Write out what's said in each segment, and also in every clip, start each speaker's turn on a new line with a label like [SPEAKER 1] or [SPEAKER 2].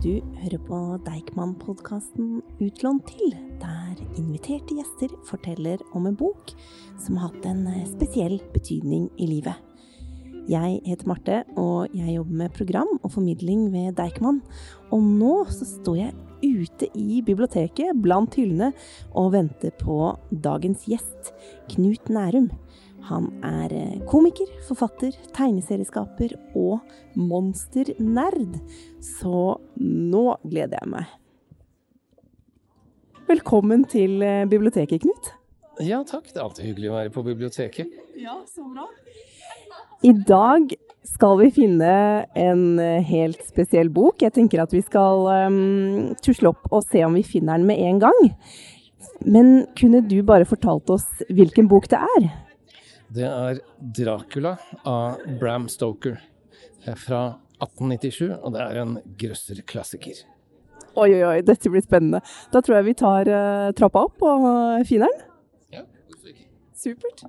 [SPEAKER 1] Du hører på Deichman-podkasten Utlånt til, der inviterte gjester forteller om en bok som har hatt en eh, spesiell betydning i livet. Jeg heter Marte, og jeg jobber med program og formidling ved Deichman. Og nå så står jeg ute i biblioteket blant hyllene og venter på dagens gjest, Knut Nærum. Han er eh, komiker, forfatter, tegneserieskaper og monsternerd. Så nå gleder jeg meg. Velkommen til eh, biblioteket, Knut.
[SPEAKER 2] Ja, takk. Det er alltid hyggelig å være på biblioteket.
[SPEAKER 1] Ja, så bra. I dag skal vi finne en eh, helt spesiell bok. Jeg tenker at vi skal um, tusle opp og se om vi finner den med en gang. Men kunne du bare fortalt oss hvilken bok det er?
[SPEAKER 2] Det er 'Dracula' av Bram Stoker Det er fra 1897, og det er en grøsserklassiker.
[SPEAKER 1] Oi, oi, oi, dette blir spennende. Da tror jeg vi tar uh, trappa opp og finner den.
[SPEAKER 2] Ja, hvorfor ikke?
[SPEAKER 1] Supert.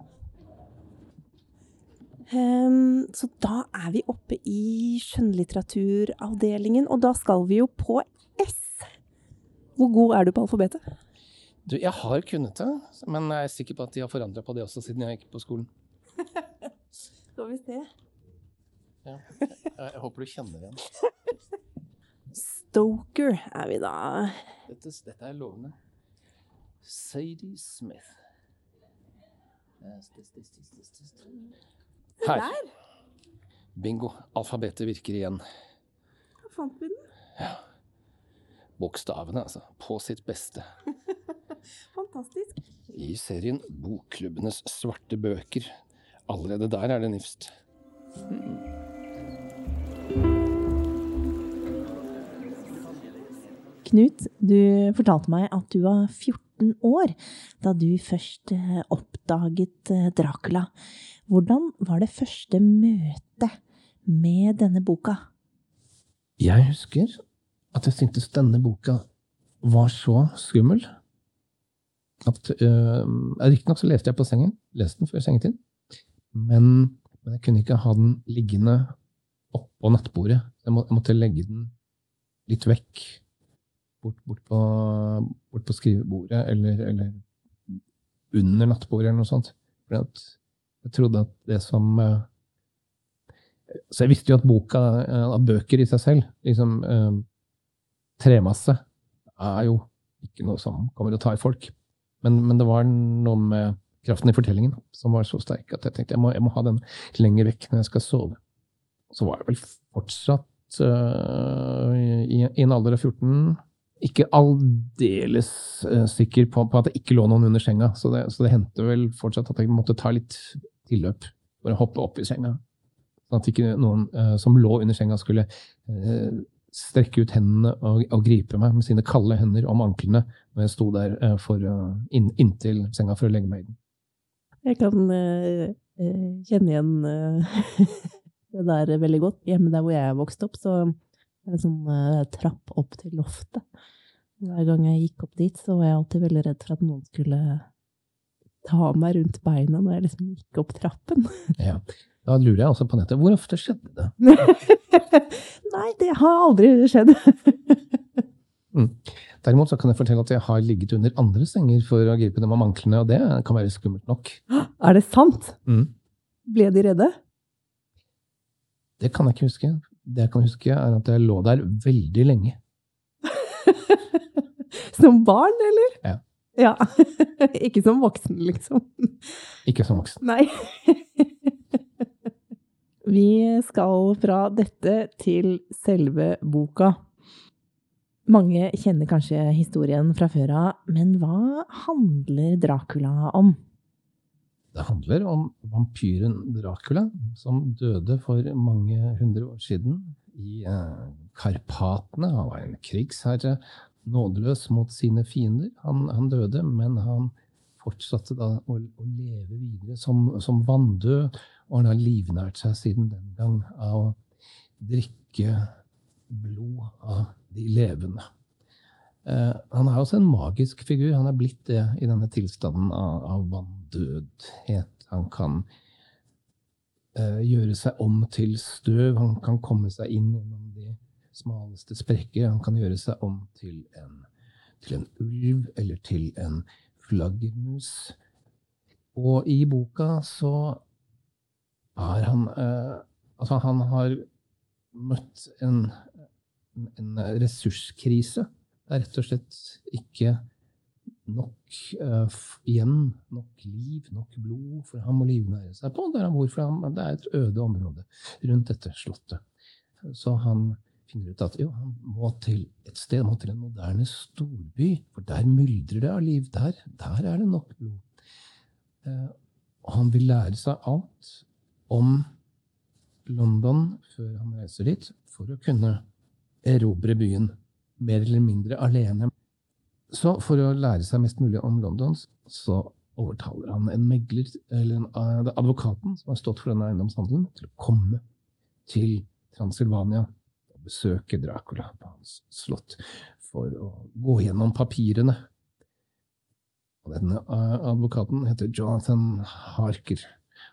[SPEAKER 1] Um, så da er vi oppe i skjønnlitteraturavdelingen, og da skal vi jo på S. Hvor god er du på alfabetet?
[SPEAKER 2] Du, jeg har kunnet det, men jeg er sikker på at de har forandra på det også siden jeg gikk på skolen.
[SPEAKER 1] Skal vi se.
[SPEAKER 2] Ja, jeg, jeg håper du kjenner igjen.
[SPEAKER 1] Stoker er vi da.
[SPEAKER 2] Dette, dette er lovende. Sadie Smith. Her. Bingo. Alfabetet virker igjen.
[SPEAKER 1] Da fant vi den.
[SPEAKER 2] Ja. Bokstavene, altså. På sitt beste.
[SPEAKER 1] Fantastisk.
[SPEAKER 2] I serien Bokklubbenes svarte bøker. Allerede der er det nifst.
[SPEAKER 1] Knut, du fortalte meg at du var 14 år da du først eh, oppdaget eh, Dracula. Hvordan var det første møtet med denne boka?
[SPEAKER 2] Jeg husker at jeg syntes denne boka var så skummel at uh, Riktignok så leste jeg på sengen. Leste den før sengetid. Men, men, jeg kunne ikke ha den liggende oppå nattbordet. Jeg, må, jeg måtte legge den litt vekk. Bort, bort, på, bort på, skrivebordet eller, eller, under nattbordet eller noe sånt. For jeg trodde at det som uh, Så jeg visste jo at boka, uh, bøker i seg selv, liksom tremasse, er jo ikke noe som kommer til å ta i folk. Men, men, det var noe med kraften i fortellingen som var så sterk at jeg tenkte jeg må, jeg må ha den lenger vekk når jeg skal sove. Så var jeg vel fortsatt uh, i, i, en alder av 14 ikke aldeles uh, sikker på, på, at det ikke lå noen under senga. Så det, så det hendte vel fortsatt at jeg måtte ta litt tilløp for å hoppe opp i senga. Sånn at ikke noen uh, som lå under senga, skulle strekke ut hendene og, og, gripe meg med sine kalde hender om anklene når jeg sto der uh, for, uh, inn, inntil senga for å legge meg i den.
[SPEAKER 1] Jeg kan uh, kjenne igjen det der veldig godt. Hjemme der hvor jeg vokste opp, så er det en sånn trapp opp til loftet. Hver gang jeg gikk opp dit, så var jeg alltid veldig redd for at noen skulle ta meg rundt beina når jeg liksom gikk opp trappen.
[SPEAKER 2] ja. Da lurer jeg også på nettet. Hvor ofte skjedde det?
[SPEAKER 1] Nei, det har aldri skjedd.
[SPEAKER 2] mm. Derimot så kan jeg fortelle at jeg har ligget under andre senger for å gripe dem om anklene, og det kan være skummelt nok.
[SPEAKER 1] Er det sant?
[SPEAKER 2] Mm.
[SPEAKER 1] Ble de redde?
[SPEAKER 2] Det kan jeg ikke huske. Det jeg kan huske, er at jeg lå der veldig lenge.
[SPEAKER 1] som barn, eller?
[SPEAKER 2] Ja.
[SPEAKER 1] ja. ikke som voksen, liksom?
[SPEAKER 2] Ikke som voksen.
[SPEAKER 1] Nei. Vi skal fra dette til selve boka. Mange kjenner kanskje historien fra før av, men hva handler Dracula om?
[SPEAKER 2] Det handler om vampyren Dracula, som døde for mange hundre år siden i eh, Karpatene. Han var en krigsherre, nådeløs mot sine fiender. Han, han døde, men han fortsatte da å, å leve videre som, som vanndød og han har livnært seg siden den gang av å drikke blod av de levende. Eh, han er også en magisk figur. Han er blitt det i denne tilstanden av, av vanndødhet. Han kan eh, gjøre seg om til støv. Han kan komme seg inn gjennom de smaleste sprekker. Han kan gjøre seg om til en, til en ulv eller til en flaggermus. Og i boka så er han eh, Altså, han har møtt en, en ressurskrise. Det er rett og slett ikke nok uh, igjen, nok liv, nok blod for ham å livnære seg på der han bor. For ham. Det er et øde område rundt dette slottet. Så han finner ut at jo, han må til et sted, må til en moderne storby, for der myldrer det av liv. Der, der er det nok blod. Uh, han vil lære seg alt om London før han reiser dit, for å kunne erobre byen mer eller mindre alene. Så for å lære seg mest mulig om London, så overtaler han en megler, eller en, uh, advokaten som har stått for denne eiendomshandelen, til å komme til Transylvania og besøke Dracula på hans slott for å gå gjennom papirene. Og denne uh, advokaten heter Jonathan Harker.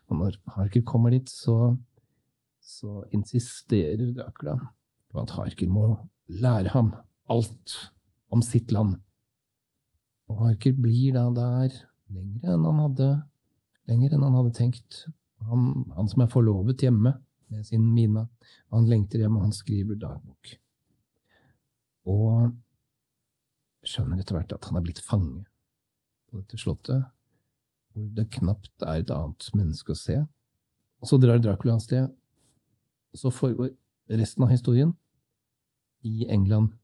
[SPEAKER 2] Og når Harker kommer dit, så så insisterer Dracula på at Harker må lære ham alt om sitt land. Og Harker blir da der lenger enn han hadde, enn han hadde tenkt. Han, han som er forlovet hjemme med sin Mina, han lengter hjem, og han skriver dagbok. Og skjønner etter hvert at han er blitt fange på dette slottet, hvor det knapt er et annet menneske å se. Så drar Dracula av sted så foregår resten av historien i England.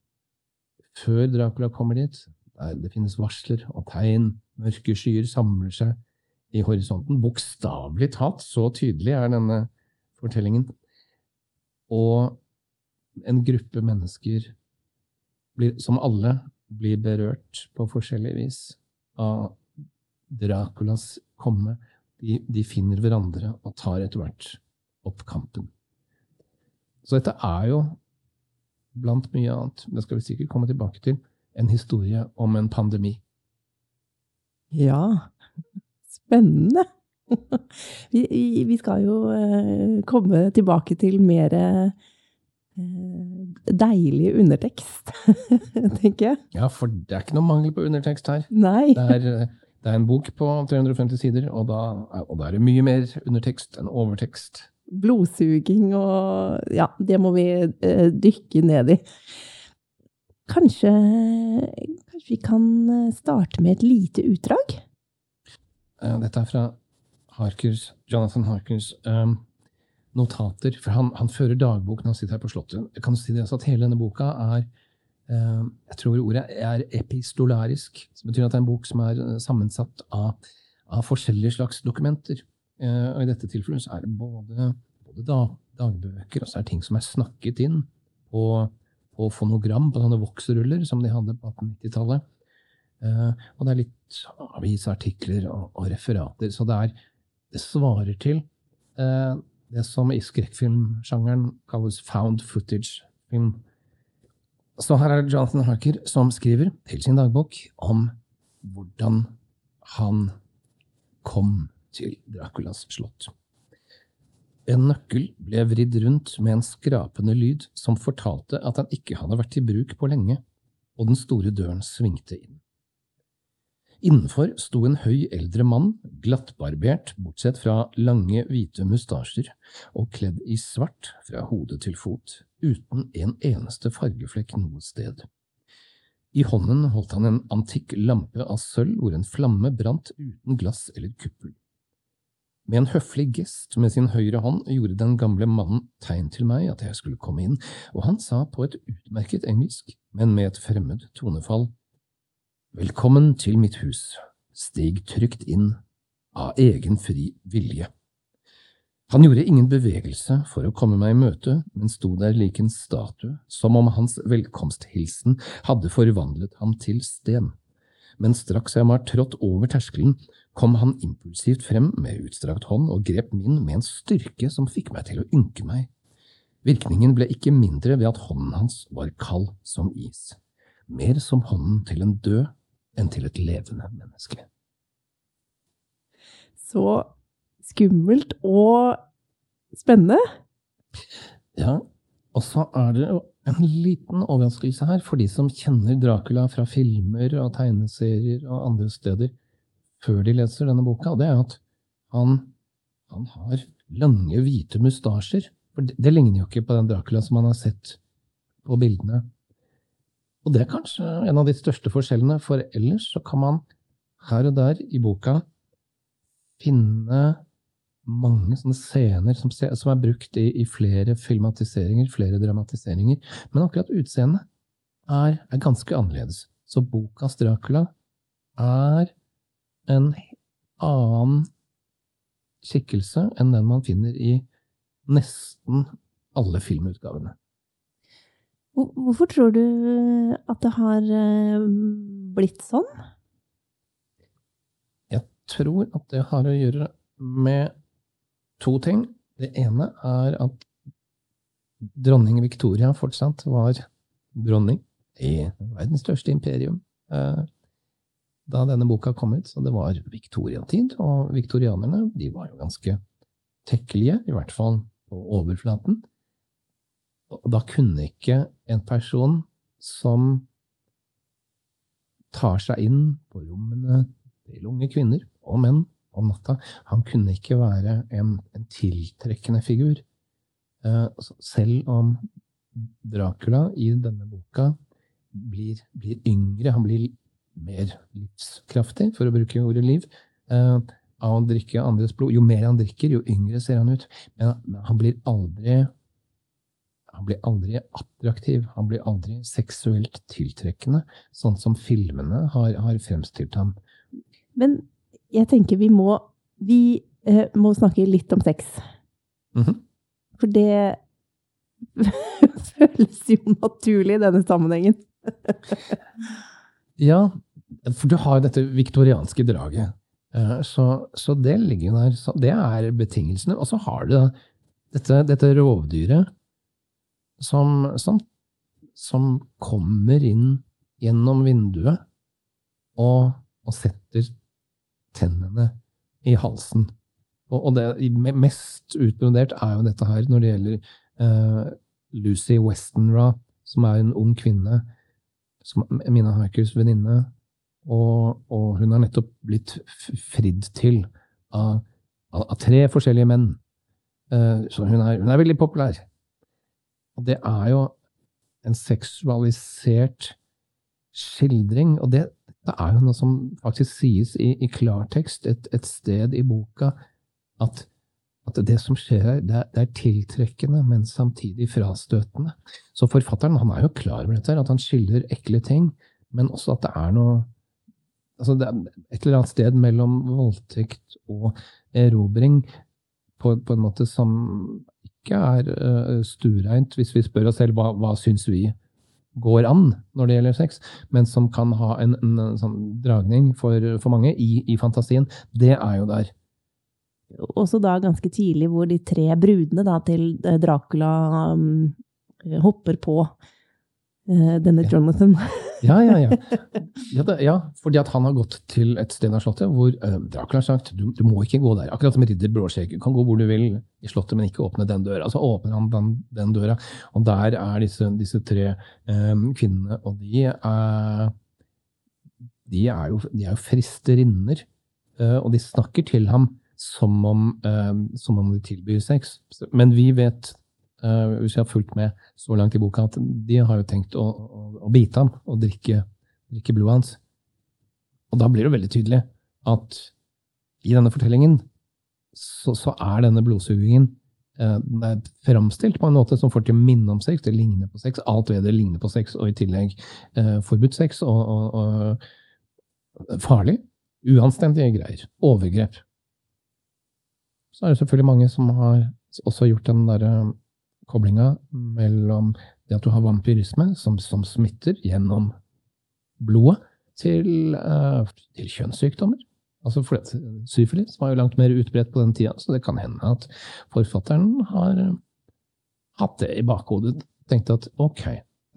[SPEAKER 2] Før Dracula kommer dit, der det finnes varsler og tegn, mørke skyer samler seg i horisonten. Bokstavelig talt, så tydelig er denne fortellingen. Og en gruppe mennesker blir, som alle blir berørt på forskjellig vis av Draculas komme. De, de finner hverandre og tar etter hvert opp kampen. Så dette er jo, blant mye annet, det skal vi sikkert komme tilbake til, en historie om en pandemi.
[SPEAKER 1] Ja, spennende. Vi, vi skal jo eh, komme tilbake til mer eh, deilig undertekst, tenker jeg.
[SPEAKER 2] Ja, for det er ikke noe mangel på undertekst her.
[SPEAKER 1] Nei.
[SPEAKER 2] Det er, det er en bok på 350 sider, og da, og da er det mye mer undertekst enn overtekst
[SPEAKER 1] blodsuging og Ja, det må vi eh, dykke ned i. Kanskje, kanskje vi kan eh, starte med et lite utdrag?
[SPEAKER 2] Eh, dette er fra Harkers, Jonathan Harkers um, notater. For han, han, fører dagbok når han sitter her på Slottet. Jeg kan si det også at Hele denne boka er jeg tror ordet er epistolarisk. som betyr at det er en bok som er sammensatt av, av forskjellige slags dokumenter. Eh, og I dette tilfellet så er det både, både dagbøker og så er det ting som er snakket inn på, på fonogram, på sånne voksruller som de hadde på 1890-tallet. Eh, og det er litt avisartikler og, og referater. Så det, er, det svarer til eh, det som i skrekkfilmsjangeren kalles found footage-film. Så her er det Jonathan Harker som skriver til sin dagbok om hvordan han kom til Draculas slott. En nøkkel ble vridd rundt med en skrapende lyd som fortalte at den ikke hadde vært i bruk på lenge, og den store døren svingte inn. Innenfor sto en høy, eldre mann, glattbarbert bortsett fra lange, hvite mustasjer, og kledd i svart fra hode til fot, uten en eneste fargeflekk noe sted. I hånden holdt han en antikk lampe av sølv hvor en flamme brant uten glass eller kuppel. Med en høflig gest med sin høyre hånd gjorde den gamle mannen tegn til meg at jeg skulle komme inn, og han sa på et utmerket engelsk, men med et fremmed tonefall, Velkommen til mitt hus, stig trygt inn, av egen fri vilje. Han gjorde ingen bevegelse for å komme meg i møte, men sto der lik en statue, som om hans velkomsthilsen hadde forvandlet ham til sten. Men straks jeg var trådt over terskelen, kom han impulsivt frem med utstrakt hånd og grep min med en styrke som fikk meg til å ynke meg. Virkningen ble ikke mindre ved at hånden hans var kald som is, mer som hånden til en død enn til et levende menneske.
[SPEAKER 1] Så skummelt og spennende.
[SPEAKER 2] Ja, Og så er det jo en liten overraskelse her for de som kjenner Dracula fra filmer og tegneserier og andre steder før de leser denne boka, og det er at han, han har lange, hvite mustasjer. For det, det, ligner jo ikke på den Dracula som man har sett på bildene. Og det er kanskje en av de største forskjellene, for ellers så kan man her og der i boka finne mange sånne scener som, som er brukt i, i, flere filmatiseringer, flere dramatiseringer. Men akkurat utseendet er, er, ganske annerledes. Så bokas Dracula er en annen skikkelse enn den man finner i nesten alle filmutgavene.
[SPEAKER 1] Hvorfor tror du at det har eh, blitt sånn?
[SPEAKER 2] Jeg tror at det har å gjøre med to ting. Det ene er at dronning Victoria fortsatt var dronning i verdens største imperium eh, da denne boka kom ut. Så det var viktoriatid, og viktorianerne de var jo ganske tekkelige, i hvert fall på overflaten. Og da kunne ikke en person som tar seg inn på rommene til unge kvinner og menn om natta. Han kunne ikke være en, en tiltrekkende figur. Uh, selv om Dracula i denne boka blir, blir, yngre, han blir mer livskraftig, for å bruke ordet liv, uh, av å drikke andres blod. Jo mer han drikker, jo yngre ser han ut. Men, men han blir aldri han blir aldri attraktiv, han blir aldri seksuelt tiltrekkende, sånn som filmene har, har fremstilt ham.
[SPEAKER 1] Men jeg tenker vi må Vi eh, må snakke litt om sex. Mm -hmm. For det føles jo naturlig i denne sammenhengen.
[SPEAKER 2] ja, for du har jo dette viktorianske draget. Eh, så, så det ligger der. det er betingelsene. Og så har du dette, dette rovdyret som, som, som, kommer inn gjennom vinduet og, og setter tennene i halsen. Og, og det mest utbrodert er jo dette her når det gjelder uh, Lucy Westenra, som er en ung kvinne, som er Mina Harkers venninne. Og, og, hun har nettopp blitt fridd til av, av, av tre forskjellige menn. Uh, så hun er, hun er veldig populær. Og det er jo en seksualisert skildring, og det, det er jo noe som faktisk sies i, i klartekst et, et, sted i boka, at, at det som skjer her, det er, det er, tiltrekkende, men samtidig frastøtende. Så forfatteren han er jo klar over dette, at han skildrer ekle ting, men også at det er noe altså det er Et eller annet sted mellom voldtekt og erobring, på, på en måte som ikke er uh, stuereint, hvis vi spør oss selv hva, hva syns vi går an når det gjelder sex, men som kan ha en, en, en sånn dragning for, for mange i, i, fantasien, det er jo der.
[SPEAKER 1] Også da ganske tidlig hvor de tre brudene da, til eh, Dracula um, hopper på uh, denne Jonathan.
[SPEAKER 2] Ja, ja, ja. Ja, det, ja, fordi at han har gått til et sted av slottet hvor uh, Dracula har sagt du, du må ikke gå der. Akkurat som ridder Blåskjegg. Du kan gå hvor du vil i slottet, men ikke åpne den døra. Så åpner han den, den døra, og der er disse, disse tre um, kvinnene, og de er, de er, jo, de er jo fristerinner. Uh, og de snakker til ham som om, uh, som om de tilbyr sex. Men vi vet uh, hvis jeg har fulgt med så langt i boka, at de har jo tenkt å, å, å bite ham og drikke, drikke, blodet hans. Og da blir det veldig tydelig at i denne fortellingen så, så er denne blodsugingen uh, er framstilt på en måte som får til å minne om sex. Det ligner på sex. Alt ved det ligner på sex, og i tillegg uh, forbudt sex og, og, og farlig. Uanstendige greier. Overgrep. Så er det selvfølgelig mange som har også gjort den derre koblinga mellom det at du har vampyrisme, som, som smitter gjennom blodet, til, uh, til kjønnssykdommer. Altså for Syfilis var jo langt mer utbredt på den tida, så det kan hende at forfatteren har hatt det i bakhodet. Tenkte at ok,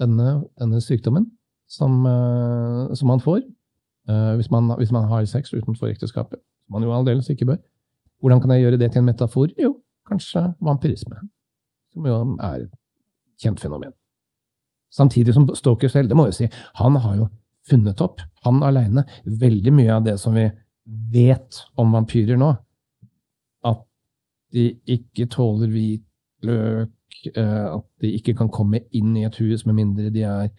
[SPEAKER 2] denne, denne sykdommen som, uh, som, man får uh, hvis, man, hvis, man, har sex utenfor ekteskapet, som man jo aldeles ikke bør, hvordan kan jeg gjøre det til en metafor? Jo, kanskje vampyrisme som jo er et kjent fenomen. Samtidig som Stoker selv, det må jeg si, han har jo funnet opp, han aleine, veldig mye av det som vi vet om vampyrer nå. At de ikke tåler hvitløk, eh, at de ikke kan komme inn i et hus med mindre de er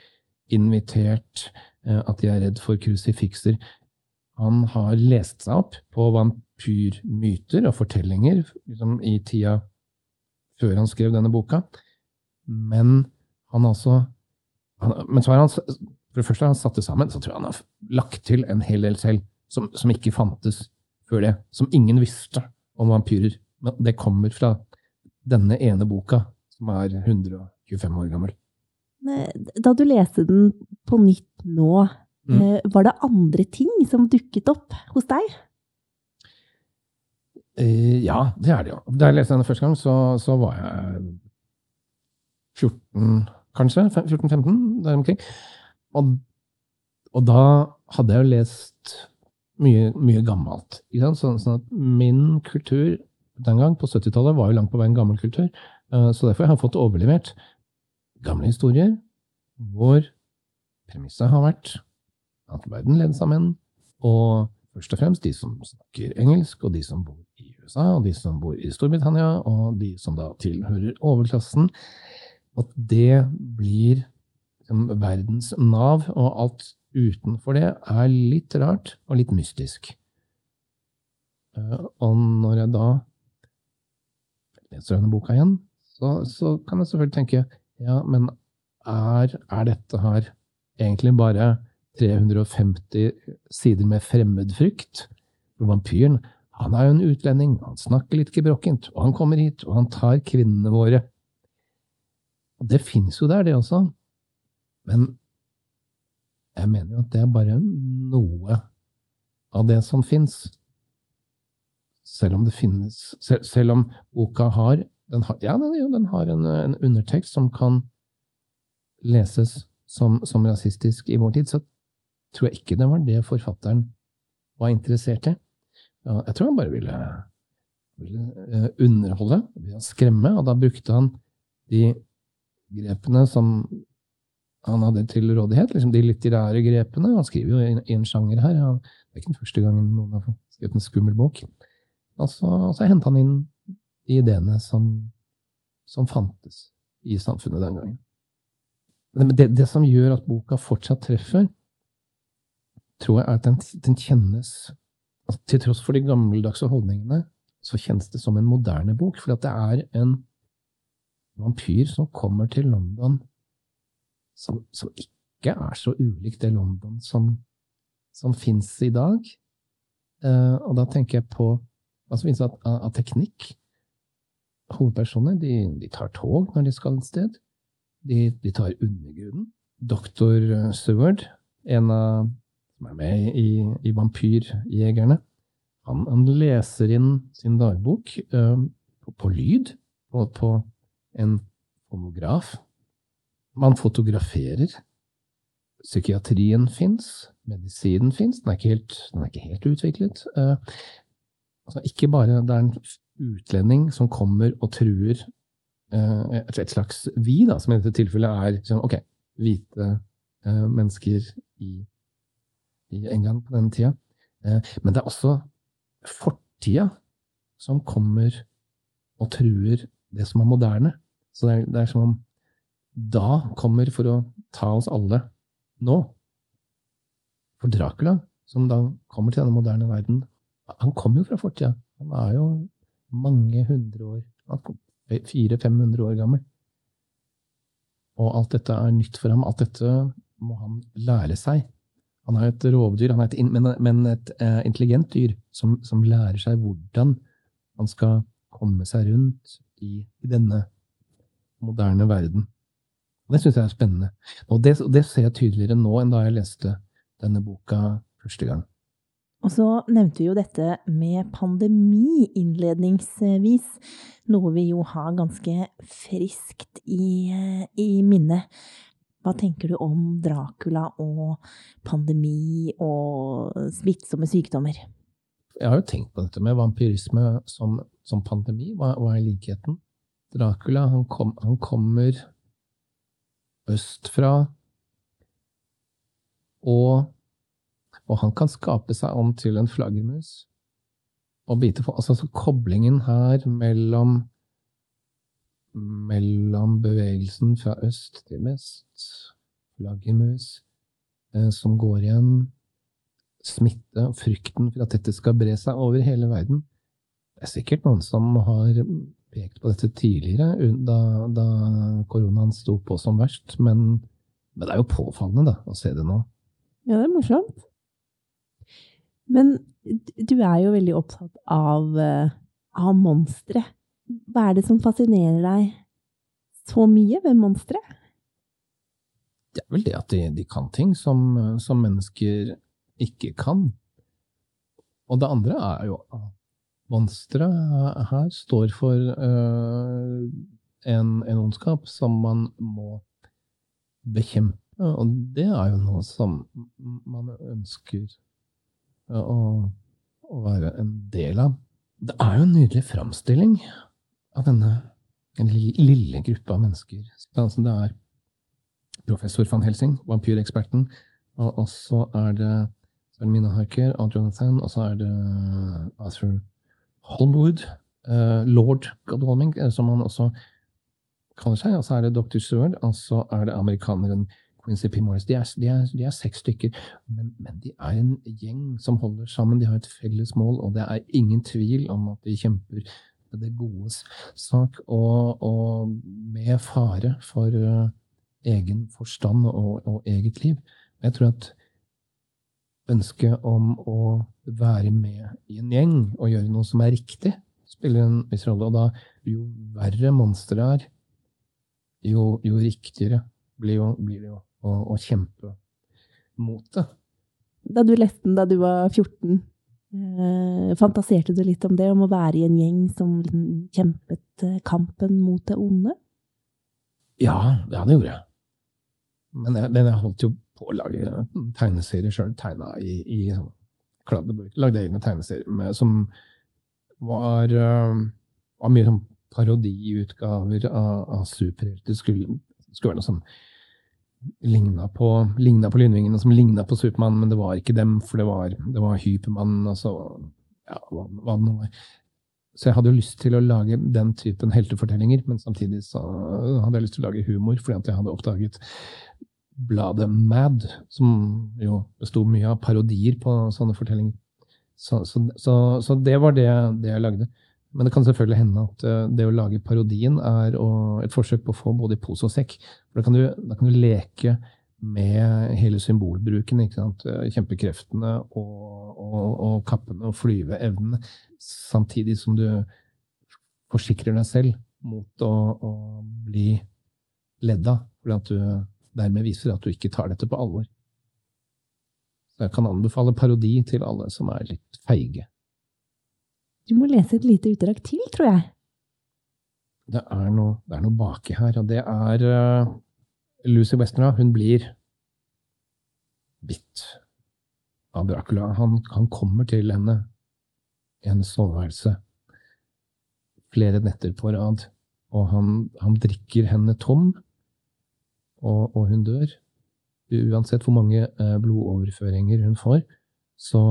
[SPEAKER 2] invitert, eh, at de er redd for krusifikser. Han har lest seg opp på vampyrmyter og fortellinger liksom, i tida før han skrev denne boka, men han altså han, Men så har han for det første har han satt det sammen, så tror jeg han har lagt til en hel del selv som, som ikke fantes før det. Som ingen visste om vampyrer. Men det kommer fra denne ene boka, som er 125 år gammel.
[SPEAKER 1] Da du leste den på nytt nå, mm. Eh, var det andre ting som dukket opp hos deg?
[SPEAKER 2] Eh, ja, det er det jo. Da jeg leste den første gang, så, så var jeg 14, kanskje? 14-15, der omkring. Og, og, da hadde jeg jo lest mye, mye gammelt. Sånn, sånn, at min kultur den gang, på 70-tallet, var jo langt på vei en gammel kultur. Eh, så derfor har jeg fått overlevert gamle historier hvor premisset har vært at verden ledes av menn, og først og fremst de som snakker engelsk, og de som bor i USA, og de som bor i Storbritannia, og de som da tilhører overklassen. At det blir liksom, verdens nav, og alt utenfor det er litt rart og litt mystisk. Eh, og når jeg da leser denne boka igjen, så, så kan jeg selvfølgelig tenke ja, men er, er dette her egentlig bare 350 sider med fremmedfrykt? For vampyren han er jo en utlending, han snakker litt gebrokkent, og han kommer hit, og han tar kvinnene våre. Og det fins jo der, det også. Men jeg mener jo at det er bare noe av det som fins. Selv om det finnes selv, selv, om boka har, den har Ja, den, den har en, en, undertekst som kan leses som, som, rasistisk i vår tid, så tror jeg ikke det var det forfatteren var interessert i. Jeg tror han bare ville, ville eh, underholde ved å skremme, og da brukte han de grepene som han hadde til rådighet, liksom de litterære grepene. Han skriver jo i en sjanger her. Ja. Det er ikke den første gangen noen har skrevet en skummel bok. Og så, så henta han inn de ideene som, som, fantes i samfunnet den gangen. Det, det, som gjør at boka fortsatt treffer, tror jeg er at den, den kjennes altså, Til tross for de gammeldagse holdningene, så kjennes det som en moderne bok. For det er en vampyr som kommer til London som, som, ikke er så ulikt det London som, som fins i dag. Uh, og da tenker jeg på hva som finnes av, av, teknikk. Hovedpersoner de, de, tar tog når de skal et sted. De, de tar undergrunnen. Doktor Seward, en av som er med i, i Vampyrjegerne, han, han, leser inn sin dagbok uh, på, på, lyd på, på en homograf. man fotograferer. Psykiatrien fins, medisinen fins, den, den, er ikke helt utviklet. Uh, altså ikke bare det er en utlending som kommer og truer uh, et, slags vi, da, som i dette tilfellet er liksom, ok, hvite mennesker i, i, England på denne tida. men det er også fortida som kommer og truer det som er moderne. Så det er, det er som om da kommer for å ta oss alle nå. For Dracula, som da kommer til denne moderne verden, han kommer jo fra fortida. Han er jo mange hundre år Fire-500 år gammel. Og alt dette er nytt for ham. Alt dette må han lære seg. Han er et rovdyr, er et, men, men, et eh, intelligent dyr som, som, lærer seg hvordan han skal komme seg rundt i, i denne moderne verden. Og Det syns jeg er spennende. Og det, det, ser jeg tydeligere nå enn da jeg leste denne boka første gang.
[SPEAKER 1] Og så nevnte vi jo dette med pandemi innledningsvis, noe vi jo har ganske friskt i, i minne. Hva tenker du om Dracula og pandemi og smittsomme sykdommer?
[SPEAKER 2] Jeg har jo tenkt på dette med vampyrisme som, som pandemi. Hva, hva, er likheten? Dracula han, kom, han kommer østfra. Og, og han kan skape seg om til en flaggermus. Og bite på, altså, så koblingen her mellom mellom bevegelsen fra øst til vest, flaggermus, eh, som går igjen, smitte og frykten for at dette skal bre seg over hele verden. Det er sikkert noen som har pekt på dette tidligere, da, da koronaen sto på som verst, men, men, det er jo påfallende da, å se det nå.
[SPEAKER 1] Ja, det er morsomt. Men du er jo veldig opptatt av, eh, av monstre. Hva er det som fascinerer deg så mye ved monstre?
[SPEAKER 2] Det er vel det at de, de kan ting som, som, mennesker ikke kan. Og det andre er jo at monstre her står for uh, en, en, ondskap som man må bekjempe. Og det er jo noe som man ønsker å, å være en del av. Det er jo en nydelig framstilling av denne lille gruppa mennesker. Altså det er professor van Helsing, vampyreksperten, og så er det Mina Harker og Jonathan, og så er det Arthur Holmwood, uh, lord Godalming, eh, som han også kaller seg, og så er det Dr. Seward, og så er det amerikaneren Quincy P. Morris. De er, de er, de er seks stykker, men, men, de er en gjeng som holder sammen. De har et felles mål, og det er ingen tvil om at de kjemper det godes sak, og, og med fare for uh, egen forstand og, og, eget liv. Jeg tror at ønsket om å være med i en gjeng og gjøre noe som er riktig, spiller en viss rolle. Og da, jo verre monsteret er, jo, jo, riktigere blir, jo, blir det jo å, å kjempe mot det.
[SPEAKER 1] Da du leste den da du var 14, Eh, fantaserte du litt om det, om å være i en gjeng som kjempet eh, kampen mot det onde?
[SPEAKER 2] Ja, ja det gjorde jeg. Men jeg, men jeg holdt jo på å lage tegneserier sjøl. Tegna i, i sånn kladdeburk. Lagde egne tegneserier med, som var, uh, var mye sånn parodiutgaver av, av superhelter. Skulle, skulle være noe sånn ligna på, ligna på lynvingene, som ligna på Supermann, men det var ikke dem, for det var, var Hypermann, altså ja, hva, hva det nå var. Så jeg hadde jo lyst til å lage den typen heltefortellinger, men samtidig så hadde jeg lyst til å lage humor, fordi at jeg hadde oppdaget bladet Mad, som jo besto mye av parodier på sånne fortellinger. Så, så, så, så det var det, det jeg lagde. Men det kan selvfølgelig hende at eh, det å lage parodien er et forsøk på å få både i pose og sekk. For da kan du, da kan du leke med hele symbolbruken. ikke sant? Eh, kjempekreftene og, og, og kappene og flyveevnene. Samtidig som du forsikrer deg selv mot å, å bli ledd av. Fordi at du dermed viser at du ikke tar dette på alvor. Så jeg kan anbefale parodi til alle som er litt feige.
[SPEAKER 1] Du må lese et lite utdrag til, tror jeg.
[SPEAKER 2] Det er noe, det er noe baki her, og det er uh, Lucy Westerna. Hun blir bitt av Dracula. Han, han kommer til henne i hennes soveværelse flere netter på rad, og han, han drikker henne tom, og, og, hun dør. Uansett hvor mange uh, blodoverføringer hun får, så,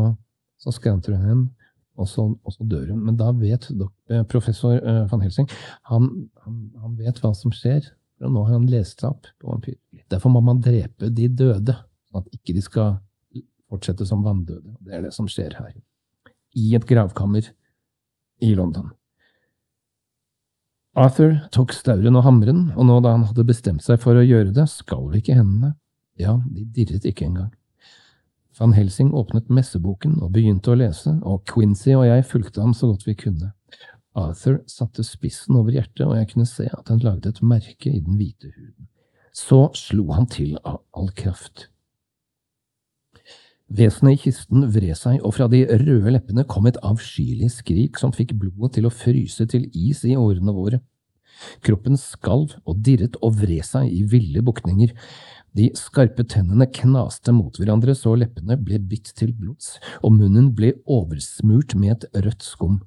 [SPEAKER 2] så skranter hun henne og så, og så, dør hun. Men da vet eh, professor uh, van Helsing han, han, han, vet hva som skjer. Og nå har han lest seg opp på vampyr. Derfor må man drepe de døde, sånn at ikke de skal fortsette som vanndøde. Det er det som skjer her. I et gravkammer i London. Arthur tok stauren og hammeren, og nå da han hadde bestemt seg for å gjøre det, skalv ikke hendene. Ja, de dirret ikke engang. Van Helsing åpnet messeboken og begynte å lese, og Quincy og jeg fulgte ham så godt vi kunne. Arthur satte spissen over hjertet, og jeg kunne se at han lagde et merke i den hvite huden. Så slo han til av all kraft. Vesenet i kisten vred seg, og fra de røde leppene kom et avskyelig skrik som fikk blodet til å fryse til is i årene våre. Kroppen skalv og dirret og vred seg i ville bukninger. De skarpe tennene knaste mot hverandre så leppene ble bitt til blods, og munnen ble oversmurt med et rødt skum.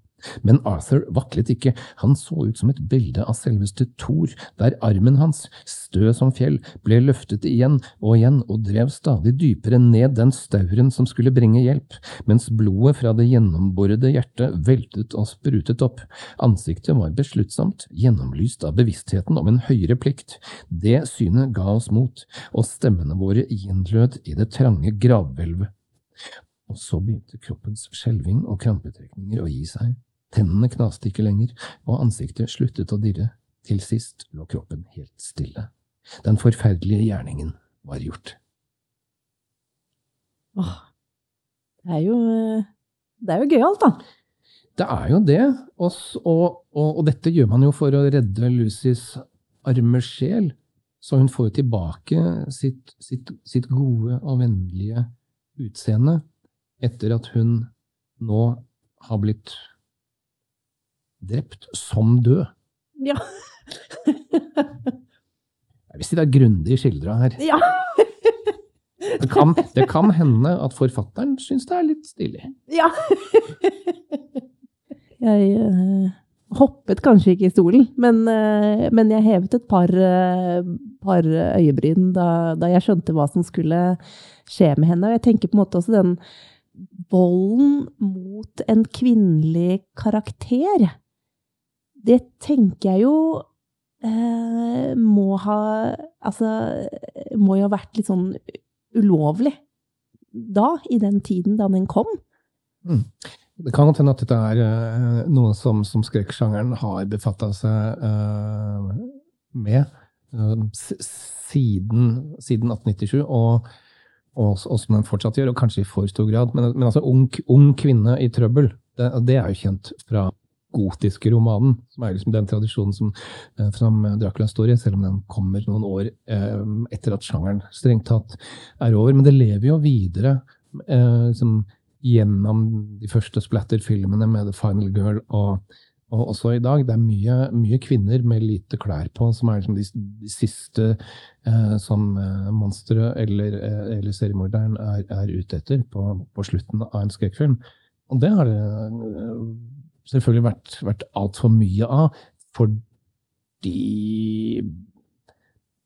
[SPEAKER 2] Men Arthur vaklet ikke, han så ut som et bilde av selveste Thor, der armen hans, stø som fjell, ble løftet igjen og igjen og drev stadig dypere ned den stauren som skulle bringe hjelp, mens blodet fra det gjennomborede hjertet veltet og sprutet opp. Ansiktet var besluttsomt, gjennomlyst av bevisstheten om en høyere plikt. Det synet ga oss mot, og stemmene våre gjenlød i det trange gravhvelvet. Og så begynte kroppens skjelving og krampetrekninger å gi seg. Tennene knaste ikke lenger, og ansiktet sluttet å dirre. Til sist lå kroppen helt stille. Den forferdelige gjerningen var gjort.
[SPEAKER 1] Åh, det er jo Det er jo gøyalt, da.
[SPEAKER 2] Det er jo det, og, og, og, dette gjør man jo for å redde Lucys arme sjel. Så hun får jo tilbake sitt, sitt, sitt gode og vennlige utseende etter at hun nå har blitt drept som død.
[SPEAKER 1] Ja.
[SPEAKER 2] Jeg vil si det er grundig skildra her.
[SPEAKER 1] Ja.
[SPEAKER 2] det, kan, det, kan, hende at forfatteren syns det er litt stilig.
[SPEAKER 1] Ja. jeg uh, hoppet kanskje ikke i stolen, men, uh, men jeg hevet et par, uh, par øyebryn da, da, jeg skjønte hva som skulle skje med henne. Og jeg tenker på en måte også den volden mot en kvinnelig karakter det tenker jeg jo eh, må ha Altså må jo ha vært litt sånn ulovlig da, i den tiden da den kom.
[SPEAKER 2] Mm. Det kan godt hende at dette er uh, noe som, som skrekksjangeren har befatta seg uh, med uh, siden, siden, 1897, og, og, og, som den fortsatt gjør, og kanskje i for stor grad. Men, men altså, ung, ung, kvinne i trøbbel, det, det er jo kjent fra gotiske romanen, som er liksom den tradisjonen som, eh, som Dracula står i, selv om den kommer noen år eh, etter at sjangeren strengt tatt er over. Men det lever jo videre eh, liksom, gjennom de første splatter-filmene med The Final Girl og, og, også i dag. Det er mye, mye, kvinner med lite klær på som er liksom de, de, siste eh, som eh, monsteret eller, eh, eller seriemorderen er, er, ute etter på, på slutten av en skrekkfilm. Og det har det selvfølgelig vært, vært altfor mye av, fordi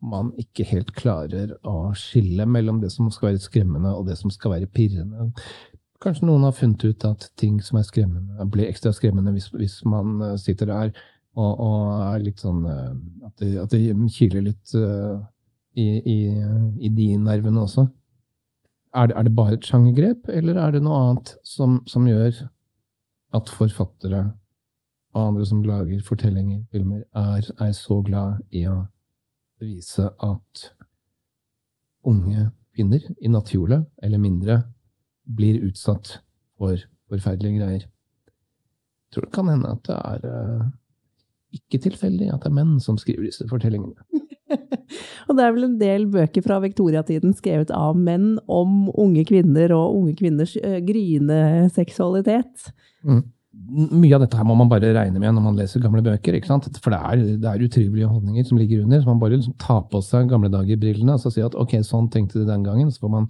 [SPEAKER 2] man ikke helt klarer å skille mellom det som skal være skremmende, og det som skal være pirrende. Kanskje noen har funnet ut at ting som er skremmende, blir ekstra skremmende hvis, hvis man eh, sitter der og, og, er litt sånn eh, At det, at det kiler litt uh, i, i, i de nervene også. Er det, er det, bare et sjangergrep, eller er det noe annet som, som gjør at forfattere og andre som lager fortellinger, filmer, er, er så glad i å vise at unge kvinner i natthjulet, eller mindre, blir utsatt for forferdelige greier. Jeg tror det kan hende at det er uh, ikke tilfeldig at det er menn som skriver disse fortellingene.
[SPEAKER 1] og det er vel en del bøker fra viktoriatiden skrevet av menn om unge kvinner og unge kvinners uh, gryende seksualitet.
[SPEAKER 2] Mm. Mye av dette her må man bare regne med når man leser gamle bøker. ikke sant? For det er, det er utrivelige holdninger som ligger under. så Man bare liksom tar på seg gamle dager-brillene og så sier at ok, sånn tenkte de den gangen. Så får man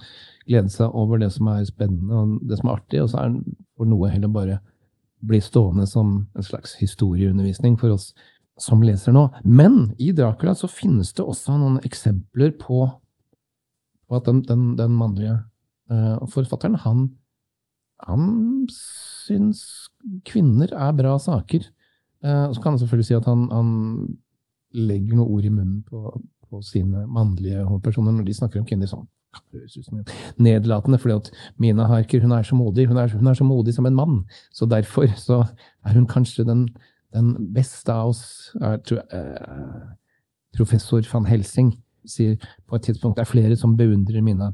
[SPEAKER 2] glede seg over det som er spennende og det som er artig, og så er for noe heller bare bli stående som en slags historieundervisning for oss som leser nå. Men i Dracula så finnes det også noen eksempler på, på at den, den, den mannlige uh, forfatteren, han, han syns kvinner er bra saker. Uh, så kan han selvfølgelig si at han, han legger noen ord i munnen på, på sine mannlige hovedpersoner når de snakker om kvinner sånn nedlatende, fordi at Mina Harker hun er så modig hun er, hun er, så modig som en mann. Så derfor så er hun kanskje den, den beste av oss. Er, uh, professor van Helsing sier på et tidspunkt det er flere som beundrer mine.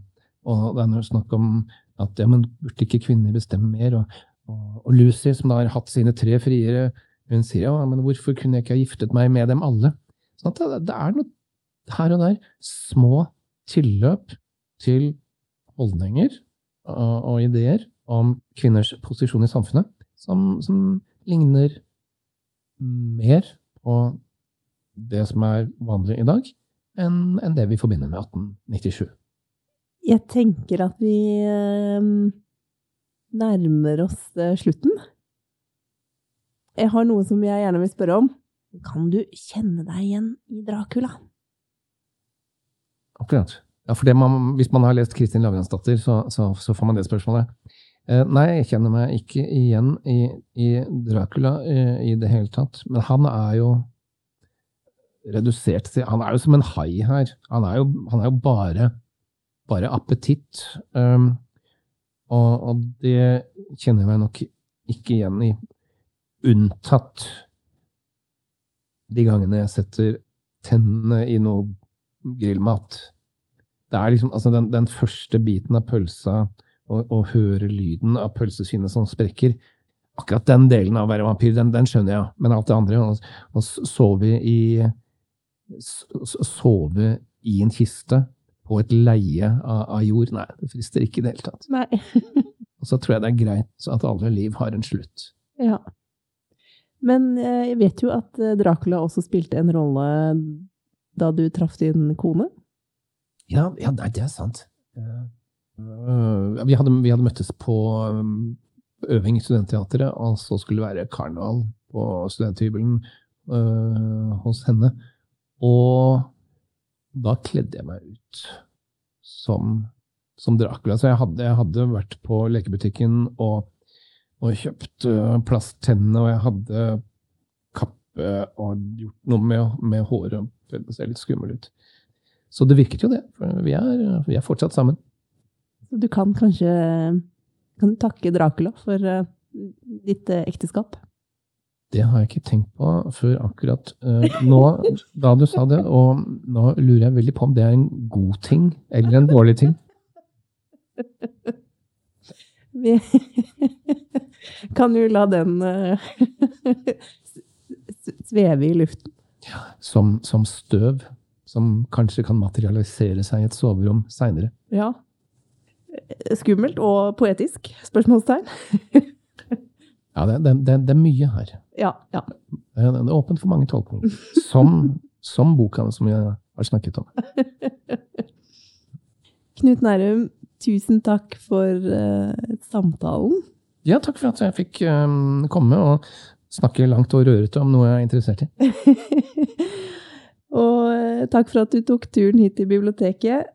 [SPEAKER 2] Og det er snakk om at ja, men burde ikke kvinner bestemme mer? Og, og, og, Lucy, som da har hatt sine tre friere, hun sier ja, men hvorfor kunne jeg ikke ha giftet meg med dem alle? Sånn at det, det er noe her og der små tilløp til holdninger og, og ideer om kvinners posisjon i samfunnet som, som ligner mer på det som er vanlig i dag, enn, enn det vi forbinder med 1897.
[SPEAKER 1] Jeg tenker at vi eh, nærmer oss eh, slutten. jeg har noe som jeg gjerne vil spørre om. Kan du kjenne deg igjen i Dracula?
[SPEAKER 2] Akkurat. Ja, for man, Hvis man har lest Kristin Lavransdatter, så, så, så, får man det spørsmålet. Eh, nei, jeg kjenner meg ikke igjen i, i Dracula i, i det hele tatt. Men han er jo redusert til Han er jo som en hai her. Han er jo, han er jo bare, bare appetitt. Um, og, og, det kjenner jeg meg nok ikke igjen i. Unntatt de gangene jeg setter tennene i noe grillmat. Det er liksom altså den, den første biten av pølsa, og, høre lyden av pølseskinnet som sprekker Akkurat den delen av å være vampyr, den, den skjønner jeg, men alt det andre Å sove i Sove i en kiste på et leie av, av jord, nei, det frister ikke i det hele tatt.
[SPEAKER 1] Nei.
[SPEAKER 2] og så tror jeg det er greit at alle liv har en slutt.
[SPEAKER 1] Ja. Men eh, jeg vet jo at eh, Dracula også spilte en rolle da du traff din kone?
[SPEAKER 2] Ja, ja det er sant. Uh, vi, hadde, vi, hadde, møttes på um, øving i Studentteatret, og så skulle det være karneval på studenthybelen uh, hos henne. Og da kledde jeg meg ut som, som Dracula. Så jeg hadde, jeg hadde, vært på lekebutikken og, og kjøpt uh, plasttennene, og jeg hadde kappe og gjort noe med, med håret. Det ser litt skummel ut. Så det virket jo, det. For vi er, vi er fortsatt sammen.
[SPEAKER 1] Så du kan kanskje kan du takke Dracula for uh, ditt uh, ekteskap?
[SPEAKER 2] Det har jeg ikke tenkt på før akkurat uh, nå, da du sa det. Og nå lurer jeg veldig på om det er en god ting eller en dårlig ting.
[SPEAKER 1] Vi kan jo la den sveve i luften.
[SPEAKER 2] Ja, som, som støv som kanskje kan materialisere seg i et soverom seinere.
[SPEAKER 1] Ja. Skummelt og poetisk? Spørsmålstegn.
[SPEAKER 2] ja, det, det, det, det, er mye her.
[SPEAKER 1] Ja, ja.
[SPEAKER 2] Det er åpent for mange tolkninger. Som, som boka som jeg har snakket om.
[SPEAKER 1] Knut Nærum, tusen takk for uh, samtalen.
[SPEAKER 2] Ja, takk for at jeg fikk um, komme og snakke langt og rørete om noe jeg er interessert i.
[SPEAKER 1] Og uh, takk for at du tok turen hit til biblioteket.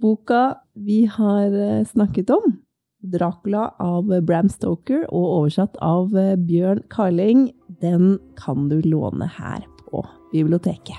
[SPEAKER 1] Boka vi har eh, snakket om, 'Dracula' av Bram Stoker og oversatt av eh, Bjørn Carling, den kan du låne her på biblioteket.